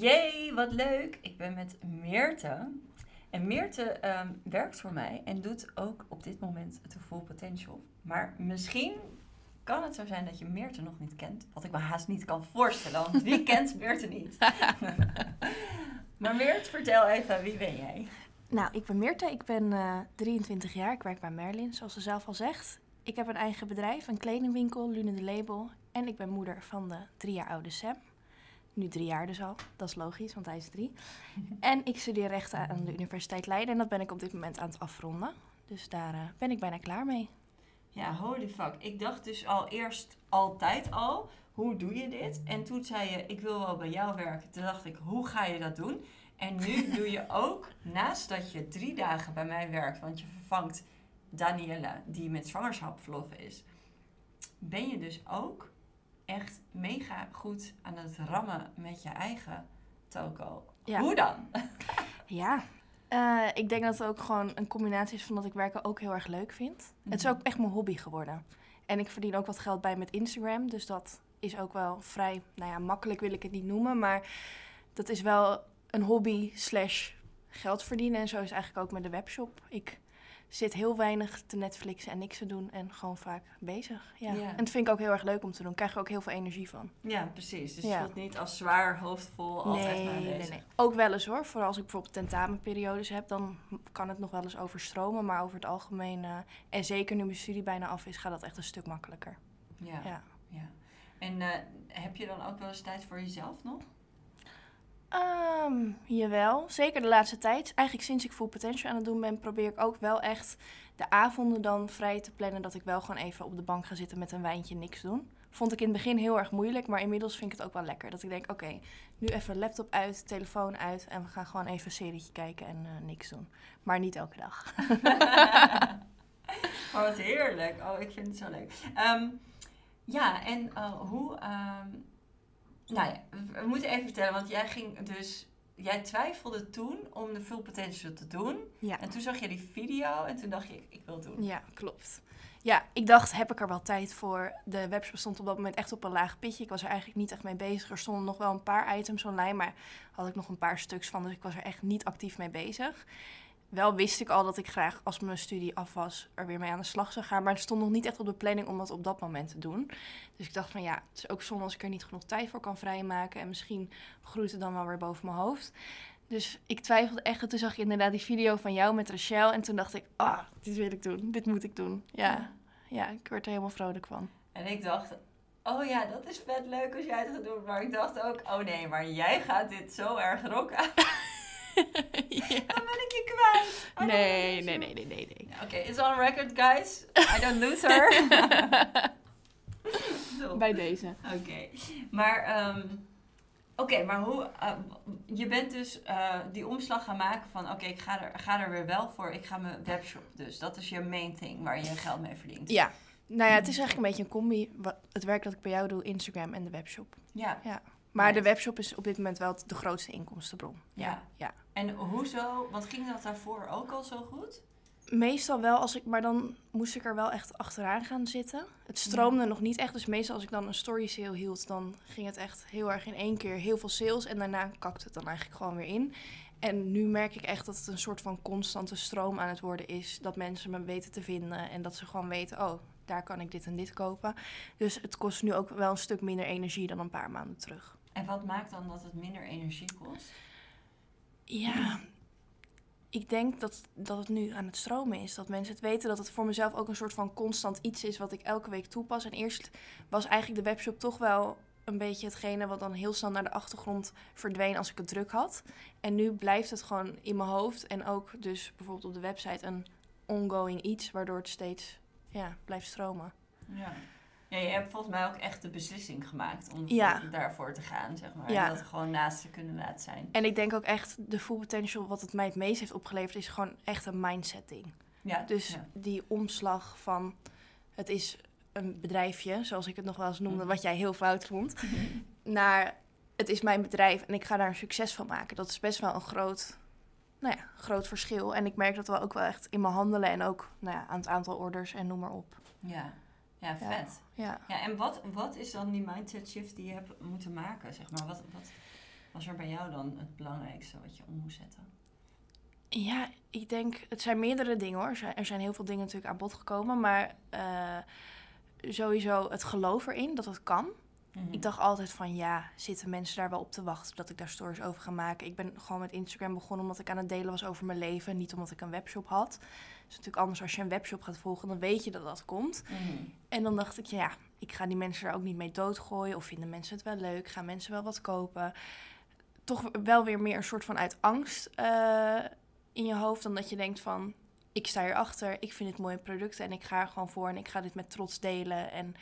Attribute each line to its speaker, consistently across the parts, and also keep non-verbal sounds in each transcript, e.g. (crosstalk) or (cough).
Speaker 1: Jee, wat leuk. Ik ben met Meerte. En Meerte ehm, werkt voor mij en doet ook op dit moment de Full Potential. Maar misschien kan het zo zijn dat je Meerte nog niet kent. Wat ik me haast niet kan voorstellen, want wie (laughs) kent Meerte niet? (laughs) maar Meerte, vertel even, wie ben jij?
Speaker 2: Nou, ik ben Meerte, ik ben eh 23 jaar, ik werk bij Merlin, zoals ze zelf al zegt. Ik heb een eigen bedrijf, een kledingwinkel, Lune de Label. En ik ben moeder van de drie jaar oude Sam. Nu drie jaar dus al, dat is logisch, want hij is drie. En ik studeer rechten aan de Universiteit Leiden en dat ben ik op dit moment aan het afronden. Dus daar eh, ben ik bijna klaar mee.
Speaker 1: Ja, holy fuck. Ik dacht dus al eerst altijd al, hoe doe je dit? En toen zei je, ik wil wel bij jou werken. Toen dacht ik, hoe ga je dat doen? En nu (laughs) doe je ook, naast dat je drie dagen bij mij werkt, want je vervangt Daniela, die met zwangerschapsverlof is, ben je dus ook echt mega goed aan het rammen met je eigen toko.
Speaker 2: Ja.
Speaker 1: Hoe dan? (laughs)
Speaker 2: Ja, eh, ik denk dat het ook gewoon een combinatie is van dat ik werken ook heel erg leuk vind. Het is
Speaker 1: Mhm.
Speaker 2: ook echt mijn hobby geworden. En ik verdien ook wat geld bij met Instagram. Dus dat is ook wel vrij, nou ja, makkelijk wil ik het niet noemen. Maar dat is wel een hobby slash geld verdienen. En zo is het eigenlijk ook met de webshop. Ik zit heel weinig te Netflixen en niks te doen. En gewoon vaak bezig. Ja.
Speaker 1: Ja.
Speaker 2: En dat vind ik ook heel erg leuk om te doen. Krijg er ook heel veel energie van.
Speaker 1: Ja, precies. Dus
Speaker 2: Ja.
Speaker 1: je voelt niet als zwaar, hoofdvol, altijd maar
Speaker 2: nee,
Speaker 1: bezig.
Speaker 2: nee, nee. Ook wel eens hoor. Vooral als ik bijvoorbeeld tentamenperiodes heb, dan kan het nog wel eens overstromen. Maar over het algemeen, eh, en zeker nu mijn studie bijna af is, gaat dat echt een stuk makkelijker.
Speaker 1: Ja.
Speaker 2: Ja.
Speaker 1: ja. En eh, heb je dan ook wel eens tijd voor jezelf nog?
Speaker 2: Ehm, jawel, zeker de laatste tijd. Eigenlijk sinds ik Full Potential aan het doen ben, probeer ik ook wel echt de avonden dan vrij te plannen. Dat ik wel gewoon even op de bank ga zitten met een wijntje, niks doen. Vond ik in het begin heel erg moeilijk, maar inmiddels vind ik het ook wel lekker. Dat ik denk, oké, nu even laptop uit, telefoon uit en we gaan gewoon even een serietje kijken en eh, niks doen. Maar niet elke dag. (laughs)
Speaker 1: Oh, wat heerlijk. Oh, ik vind het zo leuk. Ehm, ja, en eh, hoe... ehm, nou ja, we- moeten even vertellen, want jij ging dus... Jij twijfelde toen om de Full Potential te doen.
Speaker 2: Ja.
Speaker 1: En toen zag je die video en toen dacht je, ik, ik wil het doen.
Speaker 2: Ja, klopt. Ja, ik dacht, heb ik er wel tijd voor? De webshop stond op dat moment echt op een laag pitje. Ik was er eigenlijk niet echt mee bezig. Er stonden nog wel een paar items online, maar had ik nog een paar stuks van. Dus ik was er echt niet actief mee bezig. Wel wist ik al dat ik graag, als mijn studie af was, er weer mee aan de slag zou gaan. Maar het stond nog niet echt op de planning om dat op dat moment te doen. Dus ik dacht van ja, het is ook zonde als ik er niet genoeg tijd voor kan vrijmaken. En misschien groeit het dan wel weer boven mijn hoofd. Dus ik twijfelde echt. En toen zag ik inderdaad die video van jou met Rachel. En toen dacht ik, ah, dit wil ik doen. Dit moet ik doen. Ja, ja ik werd er helemaal vrolijk van.
Speaker 1: En ik dacht, oh ja, dat is vet leuk als jij het gaat doen. Maar ik dacht ook, oh nee, maar jij gaat dit zo erg rocken.
Speaker 2: Ja.
Speaker 1: Dan ben ik je kwijt. I
Speaker 2: Nee, nee, nee, nee, nee, nee.
Speaker 1: Oké, it's on record, guys. I don't lose her. (laughs)
Speaker 2: Bij deze.
Speaker 1: Oké, maar, ehm, oké, maar hoe, eh, je bent dus eh, die omslag gaan maken van, oké, ik ga er, ga er weer wel voor, ik ga mijn webshop dus. Dat is je main thing waar je geld mee verdient.
Speaker 2: Ja. Nou ja, het is eigenlijk een beetje een combi. Het werk dat ik bij jou doe, Instagram en de webshop.
Speaker 1: Ja,
Speaker 2: Maar de webshop is op dit moment wel de grootste inkomstenbron.
Speaker 1: Ja.
Speaker 2: Ja,
Speaker 1: en hoezo, want ging dat daarvoor ook al zo goed?
Speaker 2: Meestal wel, als ik, maar dan moest ik er wel echt achteraan gaan zitten. Het stroomde nog niet echt, dus meestal als ik dan een story sale hield, dan ging het echt heel erg in één keer heel veel sales en daarna kakte het dan eigenlijk gewoon weer in. En nu merk ik echt dat het een soort van constante stroom aan het worden is. Dat mensen me weten te vinden en dat ze gewoon weten, oh, daar kan ik dit en dit kopen. Dus het kost nu ook wel een stuk minder energie dan een paar maanden terug.
Speaker 1: En wat maakt dan dat het minder energie kost?
Speaker 2: Ja, ik denk dat, dat het nu aan het stromen is. Dat mensen het weten dat het voor mezelf ook een soort van constant iets is wat ik elke week toepas. En eerst was eigenlijk de webshop toch wel een beetje hetgene wat dan heel snel naar de achtergrond verdween als ik het druk had. En nu blijft het gewoon in mijn hoofd en ook dus bijvoorbeeld op de website een ongoing iets, waardoor het steeds ja, blijft stromen.
Speaker 1: Ja. Ja, je hebt volgens mij ook echt de beslissing gemaakt om
Speaker 2: Ja.
Speaker 1: daarvoor te gaan, zeg maar.
Speaker 2: Ja.
Speaker 1: En dat gewoon naast te kunnen laten zijn.
Speaker 2: En ik denk ook echt, de full potential, wat het mij het meest heeft opgeleverd, is gewoon echt een mindset ding.
Speaker 1: Ja,
Speaker 2: Dus
Speaker 1: ja.
Speaker 2: die omslag van het is een bedrijfje, zoals ik het nog wel eens noemde,
Speaker 1: Mhm.
Speaker 2: wat jij heel fout vond, (laughs) naar het is mijn bedrijf en ik ga daar een succes van maken. Dat is best wel een groot, nou ja, groot verschil. En ik merk dat wel ook wel echt in mijn handelen en ook nou ja, aan het aantal orders en noem maar op.
Speaker 1: ja. Ja, vet.
Speaker 2: Ja.
Speaker 1: Ja, en wat, wat is dan die mindset shift die je hebt moeten maken, zeg maar? Wat, wat... was er bij jou dan het belangrijkste wat je om moest zetten?
Speaker 2: Ja, ik denk, het zijn meerdere dingen hoor. Er zijn, er zijn heel veel dingen natuurlijk aan bod gekomen. Maar eh, sowieso het geloof erin dat het kan.
Speaker 1: Mhm.
Speaker 2: Ik dacht altijd van ja, zitten mensen daar wel op te wachten dat ik daar stories over ga maken. Ik ben gewoon met Instagram begonnen omdat ik aan het delen was over mijn leven. Niet omdat ik een webshop had. Het is natuurlijk anders als je een webshop gaat volgen, dan weet je dat dat komt.
Speaker 1: Mhm.
Speaker 2: En dan dacht ik, ja, ik ga die mensen daar ook niet mee doodgooien. Of vinden mensen het wel leuk? Gaan mensen wel wat kopen? Toch wel weer meer een soort van uit angst eh, in je hoofd. Dan dat je denkt van, ik sta hierachter. Ik vind het mooie producten en ik ga er gewoon voor. En ik ga dit met trots delen. En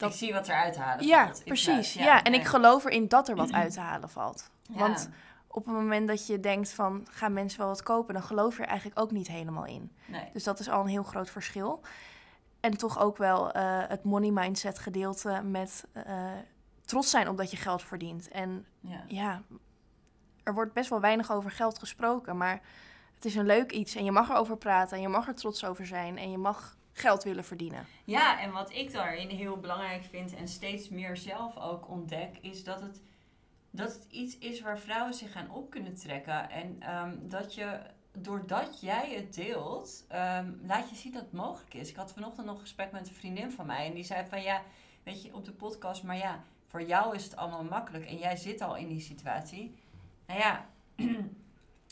Speaker 2: dat-
Speaker 1: Ik zie wat eruit te halen
Speaker 2: ja,
Speaker 1: valt.
Speaker 2: precies.
Speaker 1: Ja,
Speaker 2: Ja, en
Speaker 1: ja.
Speaker 2: ik geloof erin dat er wat (clears throat) uit te halen valt.
Speaker 1: Ja.
Speaker 2: Want op het moment dat je denkt van, gaan mensen wel wat kopen? Dan geloof je er eigenlijk ook niet helemaal in.
Speaker 1: Nee.
Speaker 2: Dus dat is al een heel groot verschil. En toch ook wel eh, het money mindset gedeelte met eh, trots zijn op dat je geld verdient. En
Speaker 1: Ja.
Speaker 2: ja, er wordt best wel weinig over geld gesproken, maar het is een leuk iets en je mag erover praten en je mag er trots over zijn en je mag geld willen verdienen.
Speaker 1: Ja, en wat ik daarin heel belangrijk vind en steeds meer zelf ook ontdek, is dat het, dat het iets is waar vrouwen zich aan op kunnen trekken. En ehm, dat je, doordat jij het deelt, ehm, laat je zien dat het mogelijk is. Ik had vanochtend nog een gesprek met een vriendin van mij en die zei van ja, weet je, op de podcast, maar ja, voor jou is het allemaal makkelijk en jij zit al in die situatie. Nou ja, (clears throat)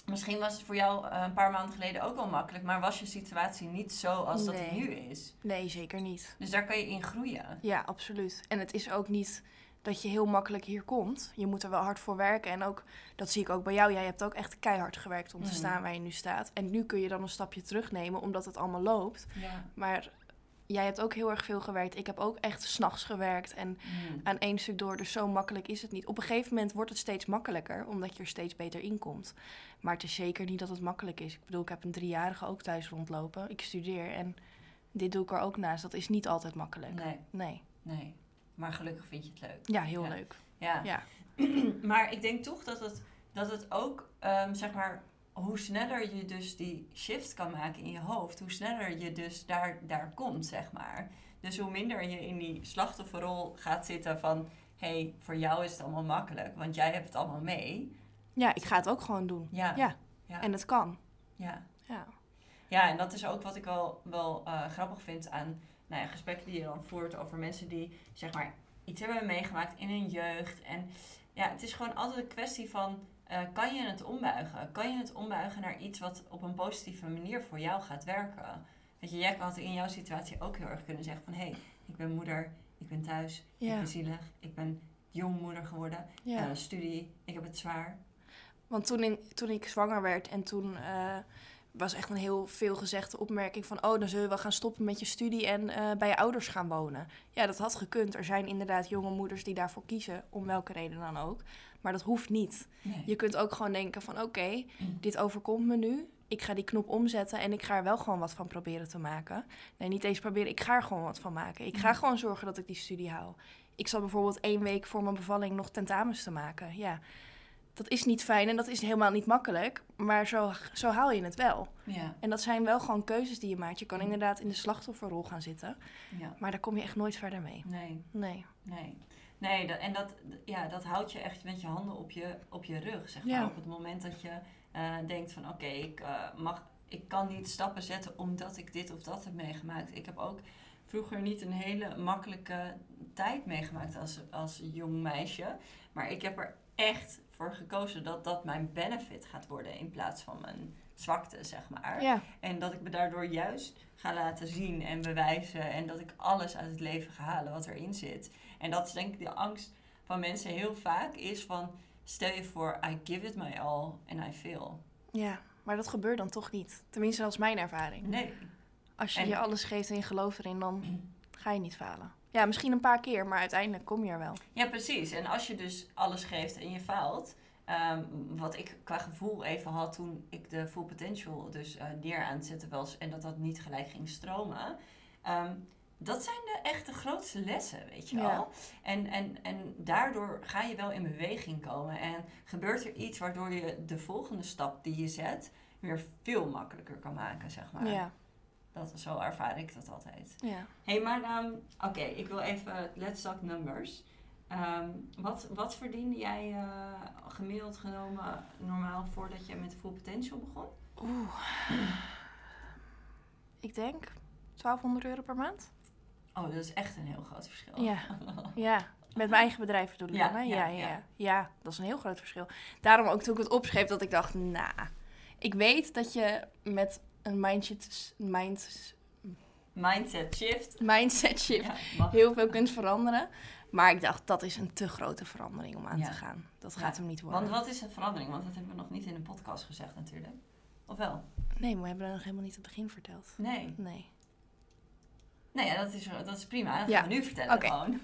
Speaker 1: misschien was het voor jou eh, een paar maanden geleden ook wel makkelijk, maar was je situatie niet zo als dat het nu is.
Speaker 2: Nee, zeker niet.
Speaker 1: Dus daar kan je in groeien.
Speaker 2: Ja, absoluut. En het is ook niet dat je heel makkelijk hier komt. Je moet er wel hard voor werken. En ook, dat zie ik ook bij jou. Jij hebt ook echt keihard gewerkt om te
Speaker 1: Mhm.
Speaker 2: staan waar je nu staat. En nu kun je dan een stapje terugnemen, omdat het allemaal loopt.
Speaker 1: Ja.
Speaker 2: Maar jij hebt ook heel erg veel gewerkt. Ik heb ook echt s'nachts gewerkt en
Speaker 1: Mm.
Speaker 2: aan één stuk door. Dus zo makkelijk is het niet. Op een gegeven moment wordt het steeds makkelijker, omdat je er steeds beter in komt. Maar het is zeker niet dat het makkelijk is. Ik bedoel, ik heb een driejarige ook thuis rondlopen. Ik studeer en dit doe ik er ook naast. Dat is niet altijd makkelijk.
Speaker 1: Nee,
Speaker 2: Nee.
Speaker 1: nee. Maar gelukkig vind je het leuk.
Speaker 2: Ja, heel
Speaker 1: Ja.
Speaker 2: leuk.
Speaker 1: Ja.
Speaker 2: Ja. (clears throat)
Speaker 1: maar ik denk toch dat het, dat het ook, ehm, zeg maar, hoe sneller je dus die shift kan maken in je hoofd, hoe sneller je dus daar, daar komt, zeg maar. Dus hoe minder je in die slachtofferrol gaat zitten van, hé, hey, voor jou is het allemaal makkelijk, want jij hebt het allemaal mee.
Speaker 2: Ja, ik ga het ook gewoon doen.
Speaker 1: Ja.
Speaker 2: Ja.
Speaker 1: Ja.
Speaker 2: En het kan.
Speaker 1: ja.
Speaker 2: Ja.
Speaker 1: Ja, en dat is ook wat ik wel, wel eh, grappig vind aan nou ja, gesprekken die je dan voert over mensen die zeg maar iets hebben meegemaakt in hun jeugd. En ja, het is gewoon altijd een kwestie van eh, kan je het ombuigen? Kan je het ombuigen naar iets wat op een positieve manier voor jou gaat werken? Weet je, jij had in jouw situatie ook heel erg kunnen zeggen van hé, hey, ik ben moeder, ik ben thuis, ik ben zielig, ik ben jongmoeder geworden,
Speaker 2: ja.
Speaker 1: eh, studie, ik heb het zwaar.
Speaker 2: Want toen, in, toen ik zwanger werd en toen eh, was echt een heel veel gezegde opmerking van... oh, dan zullen we wel gaan stoppen met je studie en eh, bij je ouders gaan wonen. Ja, dat had gekund. Er zijn inderdaad jonge moeders die daarvoor kiezen, om welke reden dan ook. Maar dat hoeft niet.
Speaker 1: Nee.
Speaker 2: Je kunt ook gewoon denken van oké, dit overkomt me nu. Ik ga die knop omzetten en ik ga er wel gewoon wat van proberen te maken. Nee, niet eens proberen, ik ga er gewoon wat van maken. Ik ga
Speaker 1: Mhm.
Speaker 2: gewoon zorgen dat ik die studie haal. Ik zal bijvoorbeeld één week voor mijn bevalling nog tentamens te maken. Ja, dat is niet fijn en dat is helemaal niet makkelijk. Maar zo, zo haal je het wel.
Speaker 1: Ja,
Speaker 2: En dat zijn wel gewoon keuzes die je maakt. Je kan inderdaad in de slachtofferrol gaan zitten.
Speaker 1: ja,
Speaker 2: Maar daar kom je echt nooit verder mee.
Speaker 1: nee.
Speaker 2: Nee.
Speaker 1: Nee, nee dat, en dat, ja, dat houdt je echt met je handen op je, op je rug. Zeg maar.
Speaker 2: Ja.
Speaker 1: Op het moment dat je eh, denkt van oké, ik, eh, mag ik kan niet stappen zetten omdat ik dit of dat heb meegemaakt. Ik heb ook vroeger niet een hele makkelijke tijd meegemaakt als, als jong meisje. Maar ik heb er echt voor gekozen dat dat mijn benefit gaat worden in plaats van mijn zwakte, zeg maar.
Speaker 2: Ja,
Speaker 1: En dat ik me daardoor juist ga laten zien en bewijzen. En dat ik alles uit het leven ga halen wat erin zit. En dat is denk ik de angst van mensen heel vaak is van... Stel je voor, I give it my all and I fail.
Speaker 2: ja, maar dat gebeurt dan toch niet. Tenminste, dat is mijn ervaring.
Speaker 1: Nee.
Speaker 2: Als je
Speaker 1: En-
Speaker 2: je alles geeft en je gelooft erin, dan ga je niet falen. Ja, misschien een paar keer, maar uiteindelijk kom je er wel.
Speaker 1: Ja, precies. En als je dus alles geeft en je faalt... ehm, wat ik qua gevoel even had toen ik de full potential dus eh, neer aan het zetten was... en dat dat niet gelijk ging stromen... ehm, dat zijn de echte grootste lessen, weet je
Speaker 2: Ja.
Speaker 1: wel. En, en, en daardoor ga je wel in beweging komen. En gebeurt er iets waardoor je de volgende stap die je zet... weer veel makkelijker kan maken, zeg maar.
Speaker 2: Ja,
Speaker 1: Dat, zo ervaar ik dat altijd.
Speaker 2: ja.
Speaker 1: Hé, hey, maar ehm, oké, ik wil even, let's talk numbers. Ehm, wat, wat verdiende jij eh, gemiddeld genomen normaal voordat je met Full Potential begon?
Speaker 2: Oeh. Ik denk 1200 euro per maand.
Speaker 1: Oh, dat is echt een heel groot verschil.
Speaker 2: Ja. (laughs) Ja. Met mijn eigen bedrijf bedoel je
Speaker 1: Ja,
Speaker 2: dan, hè?
Speaker 1: ja,
Speaker 2: Ja,
Speaker 1: ja.
Speaker 2: ja, ja. dat is een heel groot verschil. Daarom ook toen ik het opschreef dat ik dacht, nou, ik weet dat je met een mindset, mind,
Speaker 1: Mindset shift.
Speaker 2: mindset shift
Speaker 1: Ja,
Speaker 2: heel veel kunt veranderen. Maar ik dacht, dat is een te grote verandering om aan
Speaker 1: Ja.
Speaker 2: te gaan. Dat
Speaker 1: Ja,
Speaker 2: gaat hem niet worden.
Speaker 1: Want wat is een verandering? Want dat hebben we nog niet in de podcast gezegd natuurlijk. Of wel?
Speaker 2: Nee, maar we hebben dat nog helemaal niet aan het begin verteld.
Speaker 1: Nee.
Speaker 2: Nee.
Speaker 1: Nee, ja, dat, is, dat is prima. Dat
Speaker 2: Ja.
Speaker 1: gaan we nu vertellen
Speaker 2: Oké.
Speaker 1: gewoon.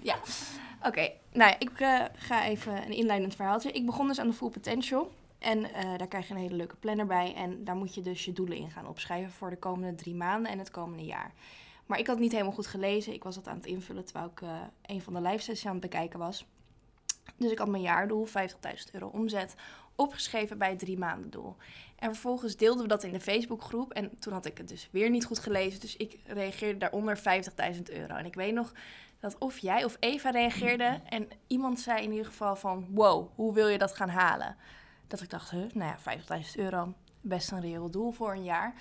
Speaker 2: Oké, nou ja, ik eh, ga even een inleidend verhaaltje. Ik begon dus aan de Full Potential. En eh, daar krijg je een hele leuke planner bij. En daar moet je dus je doelen in gaan opschrijven voor de komende drie maanden en het komende jaar. Maar ik had het niet helemaal goed gelezen. Ik was dat aan het invullen terwijl ik eh, een van de live sessies aan het bekijken was. Dus ik had mijn jaardoel, 50.000 euro omzet, opgeschreven bij het drie maanden doel. En vervolgens deelden we dat in de Facebookgroep. En toen had ik het dus weer niet goed gelezen. Dus ik reageerde daaronder 50.000 euro. En ik weet nog dat of jij of Eva reageerde. En iemand zei in ieder geval van... Wow, hoe wil je dat gaan halen? Dat ik dacht, huh, nou ja, 50.000 euro. Best een reëel doel voor een jaar.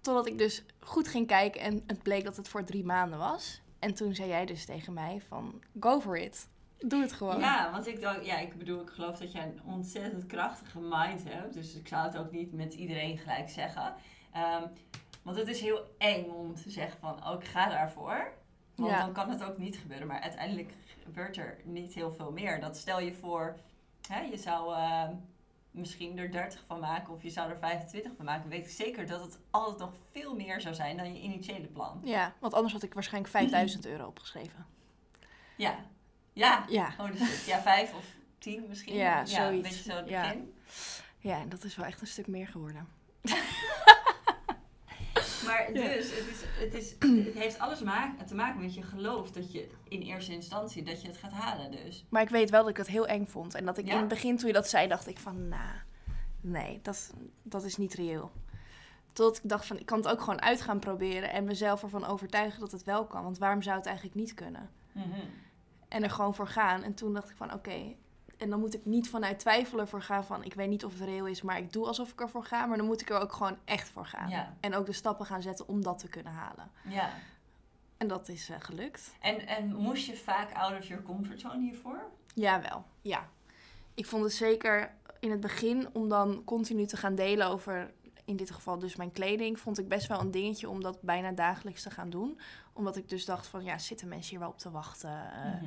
Speaker 2: Totdat ik dus goed ging kijken en het bleek dat het voor drie maanden was. En toen zei jij dus tegen mij van... Go for it. Doe het gewoon.
Speaker 1: Ja, want ik dacht, ja, ik bedoel, ik geloof dat jij een ontzettend krachtige mind hebt. Dus ik zou het ook niet met iedereen gelijk zeggen. Ehm, want het is heel eng om te zeggen van, oh, ik ga daarvoor. Want
Speaker 2: Ja.
Speaker 1: dan kan het ook niet gebeuren. Maar uiteindelijk gebeurt er niet heel veel meer. Dat stel je voor, hè, je zou ehm, misschien er 30 van maken of je zou er 25 van maken. Weet ik zeker dat het altijd nog veel meer zou zijn dan je initiële plan.
Speaker 2: Ja, want anders had ik waarschijnlijk 5000 euro opgeschreven.
Speaker 1: Ja, ja.
Speaker 2: Ja.
Speaker 1: Oh, dus ja, vijf of tien misschien.
Speaker 2: Ja,
Speaker 1: Een
Speaker 2: zoiets.
Speaker 1: beetje zo het
Speaker 2: Ja.
Speaker 1: begin.
Speaker 2: Ja, en dat is wel echt een stuk meer geworden. (laughs)
Speaker 1: Maar
Speaker 2: Ja.
Speaker 1: dus, het, is, het, is, (clears throat) het heeft alles te maken met je geloof dat je in eerste instantie dat je het gaat halen dus.
Speaker 2: Maar ik weet wel dat ik het heel eng vond. En dat ik
Speaker 1: Ja?
Speaker 2: in het begin, toen je dat zei, dacht ik van, nou, nee, dat, dat is niet reëel. Tot ik dacht van, ik kan het ook gewoon uit gaan proberen en mezelf ervan overtuigen dat het wel kan. Want waarom zou het eigenlijk niet kunnen? En er gewoon voor gaan. En toen dacht ik van, oké, en dan moet ik niet vanuit twijfelen voor gaan van, ik weet niet of het reëel is, maar ik doe alsof ik ervoor ga. Maar dan moet ik er ook gewoon echt voor gaan.
Speaker 1: Ja,
Speaker 2: En ook de stappen gaan zetten om dat te kunnen halen.
Speaker 1: ja.
Speaker 2: En dat is eh, gelukt.
Speaker 1: En, en moest je vaak out of your comfortzone hiervoor?
Speaker 2: Jawel, ja. Ik vond het zeker in het begin om dan continu te gaan delen over, in dit geval dus mijn kleding, vond ik best wel een dingetje om dat bijna dagelijks te gaan doen. Omdat ik dus dacht van, ja, zitten mensen hier wel op te wachten?
Speaker 1: Mhm.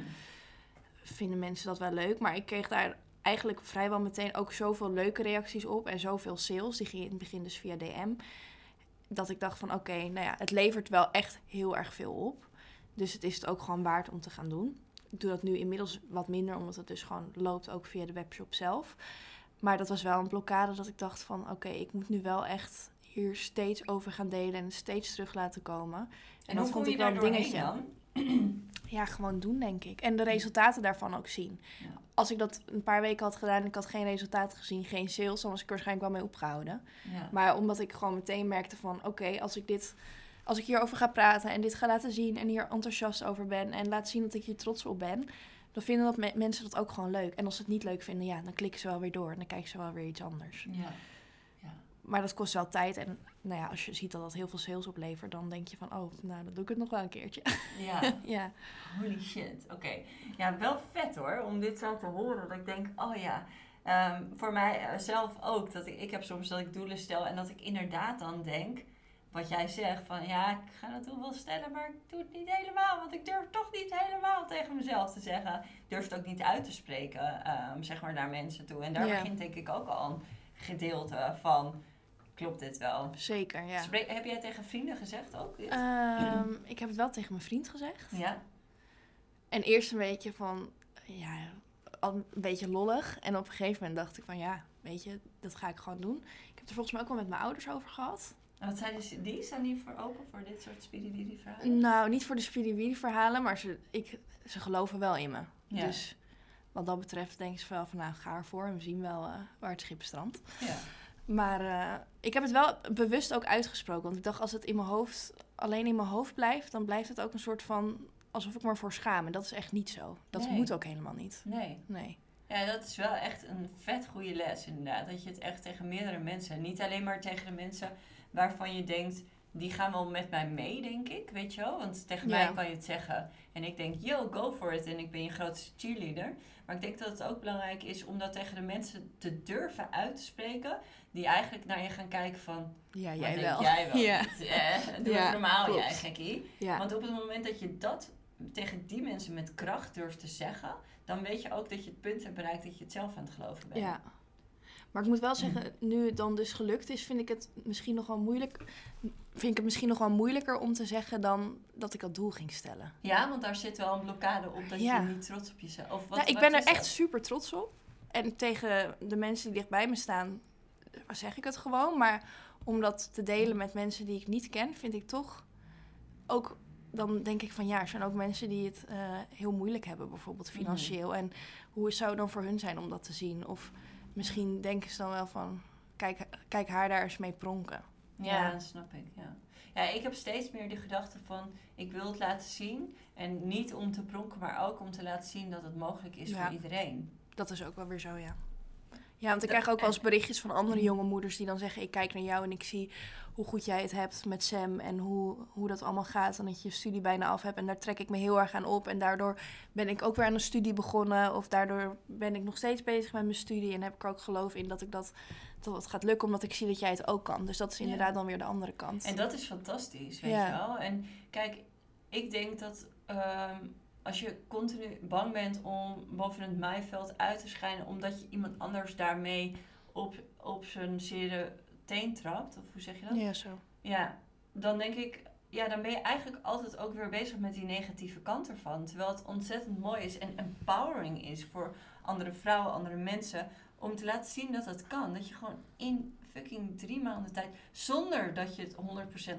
Speaker 2: Vinden mensen dat wel leuk? Maar ik kreeg daar eigenlijk vrijwel meteen ook zoveel leuke reacties op en zoveel sales. Die gingen in het begin dus via DM. Dat ik dacht van, oké, nou ja, het levert wel echt heel erg veel op. Dus het is het ook gewoon waard om te gaan doen. Ik doe dat nu inmiddels wat minder, omdat het dus gewoon loopt ook via de webshop zelf. Maar dat was wel een blokkade dat ik dacht van... oké, ik moet nu wel echt hier steeds over gaan delen en steeds terug laten komen. En,
Speaker 1: En
Speaker 2: dat
Speaker 1: hoe kom
Speaker 2: vond
Speaker 1: je
Speaker 2: ik wel een dingetje.
Speaker 1: dan?
Speaker 2: Ja, gewoon doen, denk ik. En de resultaten daarvan ook zien.
Speaker 1: Ja.
Speaker 2: Als ik dat een paar weken had gedaan en ik had geen resultaten gezien, geen sales, dan was ik er waarschijnlijk wel mee opgehouden.
Speaker 1: Ja.
Speaker 2: Maar omdat ik gewoon meteen merkte van, oké, als ik dit... Als ik hierover ga praten en dit ga laten zien en hier enthousiast over ben en laat zien dat ik hier trots op ben, dan vinden dat me- mensen dat ook gewoon leuk. En als ze het niet leuk vinden, ja, dan klikken ze wel weer door en dan kijken ze wel weer iets anders.
Speaker 1: Ja.
Speaker 2: Maar dat kost wel tijd en nou ja, als je ziet dat dat heel veel sales oplevert, dan denk je van, oh, nou, dan doe ik het nog wel een keertje.
Speaker 1: ja. (laughs)
Speaker 2: ja.
Speaker 1: Holy shit, oké. Ja, wel vet hoor, om dit zo te horen. Dat ik denk, oh ja, ehm, voor mij eh, zelf ook. Dat ik, ik heb soms dat ik doelen stel en dat ik inderdaad dan denk, wat jij zegt, van ja, ik ga dat doel wel stellen, maar ik doe het niet helemaal. Want ik durf toch niet helemaal tegen mezelf te zeggen. Ik durf het ook niet uit te spreken, ehm, zeg maar, naar mensen toe. En daar
Speaker 2: Ja.
Speaker 1: begint denk ik ook al een gedeelte van, klopt dit wel?
Speaker 2: Zeker, ja.
Speaker 1: Spreek- heb jij tegen vrienden gezegd ook?
Speaker 2: Ehm, ik heb het wel tegen mijn vriend gezegd.
Speaker 1: ja?
Speaker 2: En eerst een beetje van, ja, al een beetje lollig. En op een gegeven moment dacht ik van, ja, weet je, dat ga ik gewoon doen. Ik heb er volgens mij ook wel met mijn ouders over gehad.
Speaker 1: En Wat zijn dus, die staan die voor open voor dit soort spiriwiri vragen?
Speaker 2: Nou, niet voor de spiriwiri verhalen, maar ze, ik, ze geloven wel in me.
Speaker 1: Ja.
Speaker 2: Dus wat dat betreft denken ze wel van, nou, ga ervoor en we zien wel eh, waar het schip strandt.
Speaker 1: Ja.
Speaker 2: Maar eh, ik heb het wel bewust ook uitgesproken. Want ik dacht, als het in mijn hoofd, alleen in mijn hoofd blijft, dan blijft het ook een soort van alsof ik me ervoor schaam. En dat is echt niet zo. Dat
Speaker 1: Nee.
Speaker 2: moet ook helemaal niet.
Speaker 1: Nee.
Speaker 2: Nee.
Speaker 1: Ja, dat is wel echt een vet goede les inderdaad. Dat je het echt tegen meerdere mensen, niet alleen maar tegen de mensen waarvan je denkt, die gaan wel met mij mee, denk ik, weet je wel. Want tegen
Speaker 2: Ja.
Speaker 1: mij kan je het zeggen en ik denk, yo, go for it en ik ben je grootste cheerleader. Maar ik denk dat het ook belangrijk is om dat tegen de mensen te durven uit te spreken, die eigenlijk naar je gaan kijken van,
Speaker 2: Ja, jij
Speaker 1: denk
Speaker 2: wel.
Speaker 1: jij wel? (laughs)
Speaker 2: Ja.
Speaker 1: Eh, doe
Speaker 2: Ja,
Speaker 1: het normaal
Speaker 2: klopt.
Speaker 1: jij, gekkie.
Speaker 2: Ja.
Speaker 1: Want op het moment dat je dat tegen die mensen met kracht durft te zeggen, dan weet je ook dat je het punt hebt bereikt dat je het zelf aan het geloven bent.
Speaker 2: Ja. Maar ik moet wel zeggen, nu het dan dus gelukt is, vind ik het misschien nog wel moeilijk. Vind ik het misschien nog wel moeilijker om te zeggen dan dat ik dat doel ging stellen.
Speaker 1: Ja, want daar zit wel een blokkade op dat
Speaker 2: Ja.
Speaker 1: je niet trots op jezelf. Of wat,
Speaker 2: nou, ik
Speaker 1: wat
Speaker 2: ben er echt super trots op. En tegen de mensen die dichtbij me staan, zeg ik het gewoon. Maar om dat te delen met mensen die ik niet ken, vind ik toch ook. Dan denk ik van ja, er zijn ook mensen die het eh, heel moeilijk hebben, bijvoorbeeld
Speaker 1: Mhm.
Speaker 2: financieel. En hoe zou het dan voor hun zijn om dat te zien? Of misschien denken ze dan wel van, kijk, kijk haar daar eens mee pronken.
Speaker 1: Ja,
Speaker 2: Ja.
Speaker 1: dat snap ik. Ja. ja, ik heb steeds meer de gedachte van ik wil het laten zien. En niet om te pronken, maar ook om te laten zien dat het mogelijk is
Speaker 2: Ja.
Speaker 1: voor iedereen.
Speaker 2: Dat is ook wel weer zo, ja. Ja, want ik krijg ook wel eens berichtjes van andere jonge moeders die dan zeggen: Ik kijk naar jou en ik zie hoe goed jij het hebt met Sam en hoe, hoe dat allemaal gaat. En dat je je studie bijna af hebt. En daar trek ik me heel erg aan op. En daardoor ben ik ook weer aan een studie begonnen. Of daardoor ben ik nog steeds bezig met mijn studie. En heb ik er ook geloof in dat ik dat, dat het gaat lukken, omdat ik zie dat jij het ook kan. Dus dat is
Speaker 1: Ja.
Speaker 2: inderdaad dan weer de andere kant.
Speaker 1: En dat is fantastisch, weet
Speaker 2: Ja.
Speaker 1: je wel. En kijk, ik denk dat ehm, als je continu bang bent om boven het maaiveld uit te schijnen, omdat je iemand anders daarmee op, op zijn zere teen trapt, of hoe zeg je dat?
Speaker 2: Ja, zo.
Speaker 1: Ja, dan denk ik, ja, dan ben je eigenlijk altijd ook weer bezig met die negatieve kant ervan. Terwijl het ontzettend mooi is en empowering is voor andere vrouwen, andere mensen, om te laten zien dat het kan. Dat je gewoon in fucking drie maanden tijd, zonder dat je het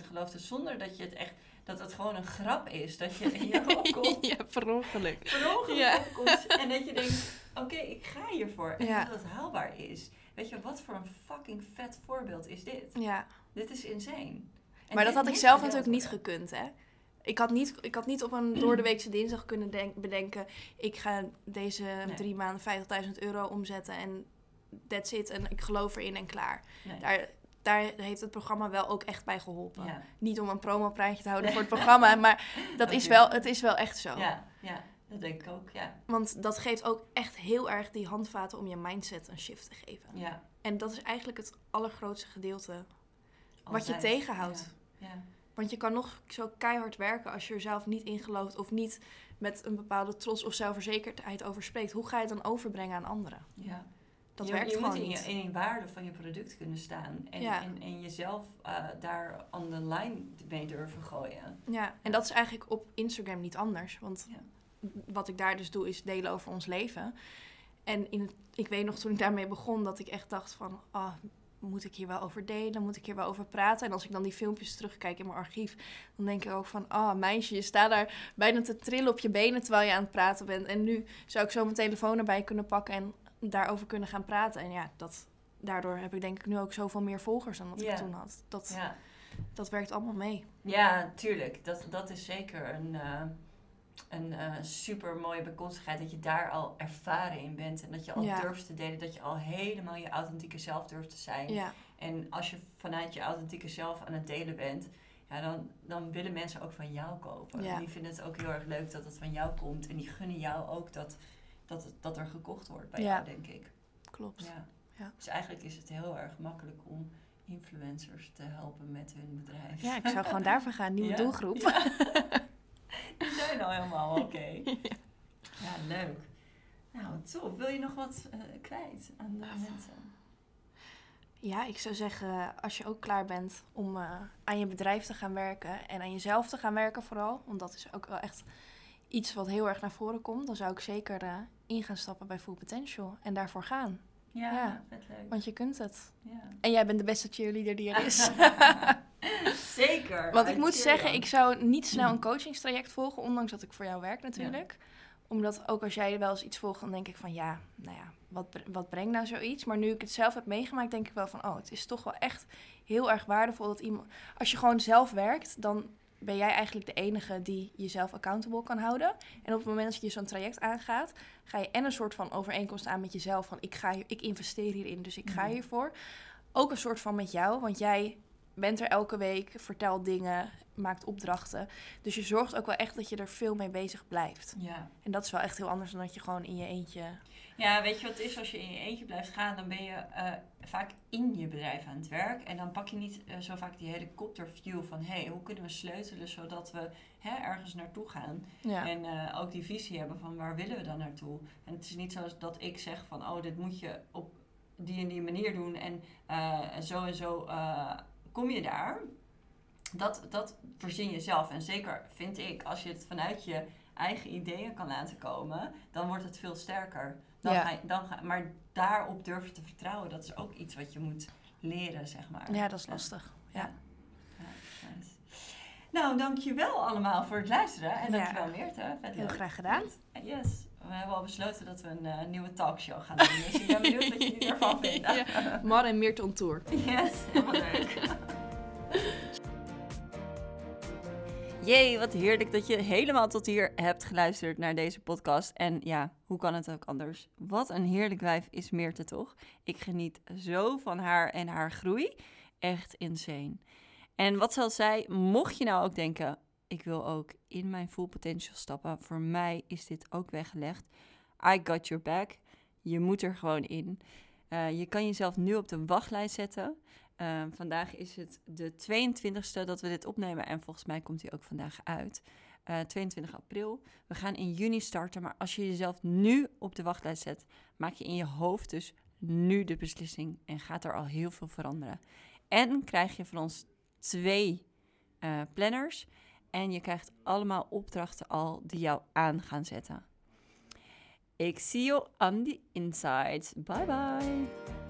Speaker 1: 100% gelooft, zonder dat je het echt, dat het gewoon een grap is, dat je hier (laughs) opkomt,
Speaker 2: ja, per ongeluk.
Speaker 1: per ongeluk
Speaker 2: Ja.
Speaker 1: opkomt en dat je denkt, oké, ik ga hiervoor. En
Speaker 2: Ja.
Speaker 1: dat het haalbaar is. Weet je, wat voor een fucking vet voorbeeld is dit?
Speaker 2: Ja.
Speaker 1: Dit is insane. En
Speaker 2: Maar dat had ik zelf natuurlijk niet gekund, hè. Ik had niet, ik had niet op een doordeweekse dinsdag kunnen denk- bedenken... ik ga deze
Speaker 1: Nee.
Speaker 2: drie maanden 50.000 euro omzetten en that's it. En ik geloof erin en klaar.
Speaker 1: Nee.
Speaker 2: Daar, daar heeft het programma wel ook echt bij geholpen.
Speaker 1: Ja,
Speaker 2: Niet om een promopraatje te houden voor het (laughs) programma, maar dat is wel, het is wel echt zo.
Speaker 1: ja, ja, dat denk ik ook. Ja,
Speaker 2: Want dat geeft ook echt heel erg die handvaten om je mindset een shift te geven.
Speaker 1: ja.
Speaker 2: En dat is eigenlijk het allergrootste gedeelte wat je tegenhoudt.
Speaker 1: Ja, ja.
Speaker 2: Want je kan nog zo keihard werken als je er zelf niet in gelooft of niet met een bepaalde trots of zelfverzekerdheid over spreekt. Hoe ga je het dan overbrengen aan anderen?
Speaker 1: ja.
Speaker 2: Dat
Speaker 1: je,
Speaker 2: werkt
Speaker 1: je
Speaker 2: gewoon
Speaker 1: moet in,
Speaker 2: niet.
Speaker 1: Je, in je waarde van je product kunnen staan. En,
Speaker 2: Ja.
Speaker 1: en, en jezelf eh, daar on the line mee durven gooien.
Speaker 2: Ja, en dat is eigenlijk op Instagram niet anders. Want
Speaker 1: Ja.
Speaker 2: wat ik daar dus doe is delen over ons leven. En in het, ik weet nog toen ik daarmee begon dat ik echt dacht van... ah moet ik hier wel over delen? Moet ik hier wel over praten? En als ik dan die filmpjes terugkijk in mijn archief... dan denk ik ook van... ah meisje, je staat daar bijna te trillen op je benen terwijl je aan het praten bent. En nu zou ik zo mijn telefoon erbij kunnen pakken en daarover kunnen gaan praten. En ja, dat, daardoor heb ik denk ik nu ook zoveel meer volgers dan dat
Speaker 1: Ja.
Speaker 2: ik toen had. Dat,
Speaker 1: Ja,
Speaker 2: dat werkt allemaal mee.
Speaker 1: ja tuurlijk. Dat, dat is zeker een, eh, een eh, super mooie bijkomstigheid. Dat je daar al ervaren in bent. En dat je al
Speaker 2: Ja.
Speaker 1: durft te delen. Dat je al helemaal je authentieke zelf durft te zijn.
Speaker 2: Ja,
Speaker 1: En als je vanuit je authentieke zelf aan het delen bent, ja, dan, dan willen mensen ook van jou kopen. En die vinden het ook heel erg leuk dat het van jou komt. En die gunnen jou ook dat, dat, dat er gekocht wordt bij
Speaker 2: Ja.
Speaker 1: jou, denk ik.
Speaker 2: klopt.
Speaker 1: Ja.
Speaker 2: Ja.
Speaker 1: Dus eigenlijk is het heel erg makkelijk om influencers te helpen met hun bedrijf.
Speaker 2: Ja, ik zou gewoon daarvoor gaan. Nieuwe (laughs)
Speaker 1: Ja.
Speaker 2: doelgroep. (laughs)
Speaker 1: Die zijn al helemaal (laughs) oké. Ja, leuk. Nou, top. Wil je nog wat eh, kwijt aan de mensen?
Speaker 2: Ja, ik zou zeggen, als je ook klaar bent om eh, aan je bedrijf te gaan werken en aan jezelf te gaan werken vooral, want dat is ook wel echt iets wat heel erg naar voren komt, dan zou ik zeker eh, in gaan stappen bij Full Potential en daarvoor gaan.
Speaker 1: Ja,
Speaker 2: Ja.
Speaker 1: vet leuk.
Speaker 2: Want je kunt het.
Speaker 1: Ja.
Speaker 2: En jij bent de beste cheerleader die er is. (laughs)
Speaker 1: Zeker.
Speaker 2: Want ik moet zeggen, ik zou niet snel een coachingstraject volgen, ondanks dat ik voor jou werk natuurlijk. Omdat ook als jij wel eens iets volgt, dan denk ik van ja, nou ja, wat, wat brengt nou zoiets? Maar nu ik het zelf heb meegemaakt, denk ik wel van oh, het is toch wel echt heel erg waardevol dat iemand, als je gewoon zelf werkt, dan ben jij eigenlijk de enige die jezelf accountable kan houden. En op het moment dat je zo'n traject aangaat, ga je en een soort van overeenkomst aan met jezelf van ik, ga, ik investeer hierin, dus ik ga
Speaker 1: Mhm.
Speaker 2: hiervoor. Ook een soort van met jou, want jij bent er elke week, vertelt dingen, maakt opdrachten. Dus je zorgt ook wel echt dat je er veel mee bezig blijft.
Speaker 1: Ja.
Speaker 2: En dat is wel echt heel anders dan dat je gewoon in je eentje...
Speaker 1: Ja, weet je wat het is? Als je in je eentje blijft gaan, dan ben je eh, vaak in je bedrijf aan het werk. En dan pak je niet eh, zo vaak die helikopterview van... hé, hey, hoe kunnen we sleutelen zodat we hè, ergens naartoe gaan?
Speaker 2: Ja.
Speaker 1: En eh, ook die visie hebben van waar willen we dan naartoe? En het is niet zo dat ik zeg van... oh, dit moet je op die en die manier doen en zo en zo kom je daar. Dat, dat verzin je zelf. En zeker vind ik, als je het vanuit je eigen ideeën kan laten komen... dan wordt het veel sterker. Dan
Speaker 2: Ja.
Speaker 1: ga dan ga, maar daarop durven te vertrouwen, dat is ook iets wat je moet leren, zeg maar.
Speaker 2: ja, dat is lastig. Ja.
Speaker 1: Ja, nice. Nou, dankjewel allemaal voor het luisteren. En
Speaker 2: Ja.
Speaker 1: dankjewel Meerte.
Speaker 2: Heel
Speaker 1: leuk.
Speaker 2: graag gedaan.
Speaker 1: Yes. We hebben al besloten dat we een eh, nieuwe talkshow gaan doen. Dus ik ben benieuwd wat jullie ervan (laughs) vinden.
Speaker 2: Ja. Mar en Meert on tour.
Speaker 1: Yes, (laughs) helemaal leuk. Jee, wat heerlijk dat je helemaal tot hier hebt geluisterd naar deze podcast. En ja, hoe kan het ook anders? Wat een heerlijk wijf is Meerte toch? Ik geniet zo van haar en haar groei. Echt insane. En wat zal zij, mocht je nou ook denken, ik wil ook in mijn full potential stappen. Voor mij is dit ook weggelegd. I got your back. Je moet er gewoon in. Eh, je kan jezelf nu op de wachtlijst zetten. Eh, vandaag is het de 22e dat we dit opnemen. En volgens mij komt hij ook vandaag uit. Eh, 22 april. We gaan in juni starten. Maar als je jezelf nu op de wachtlijst zet, maak je in je hoofd dus nu de beslissing. En gaat er al heel veel veranderen. En krijg je van ons twee eh, planners. En je krijgt allemaal opdrachten al die jou aan gaan zetten. Ik zie je on the inside. Bye bye.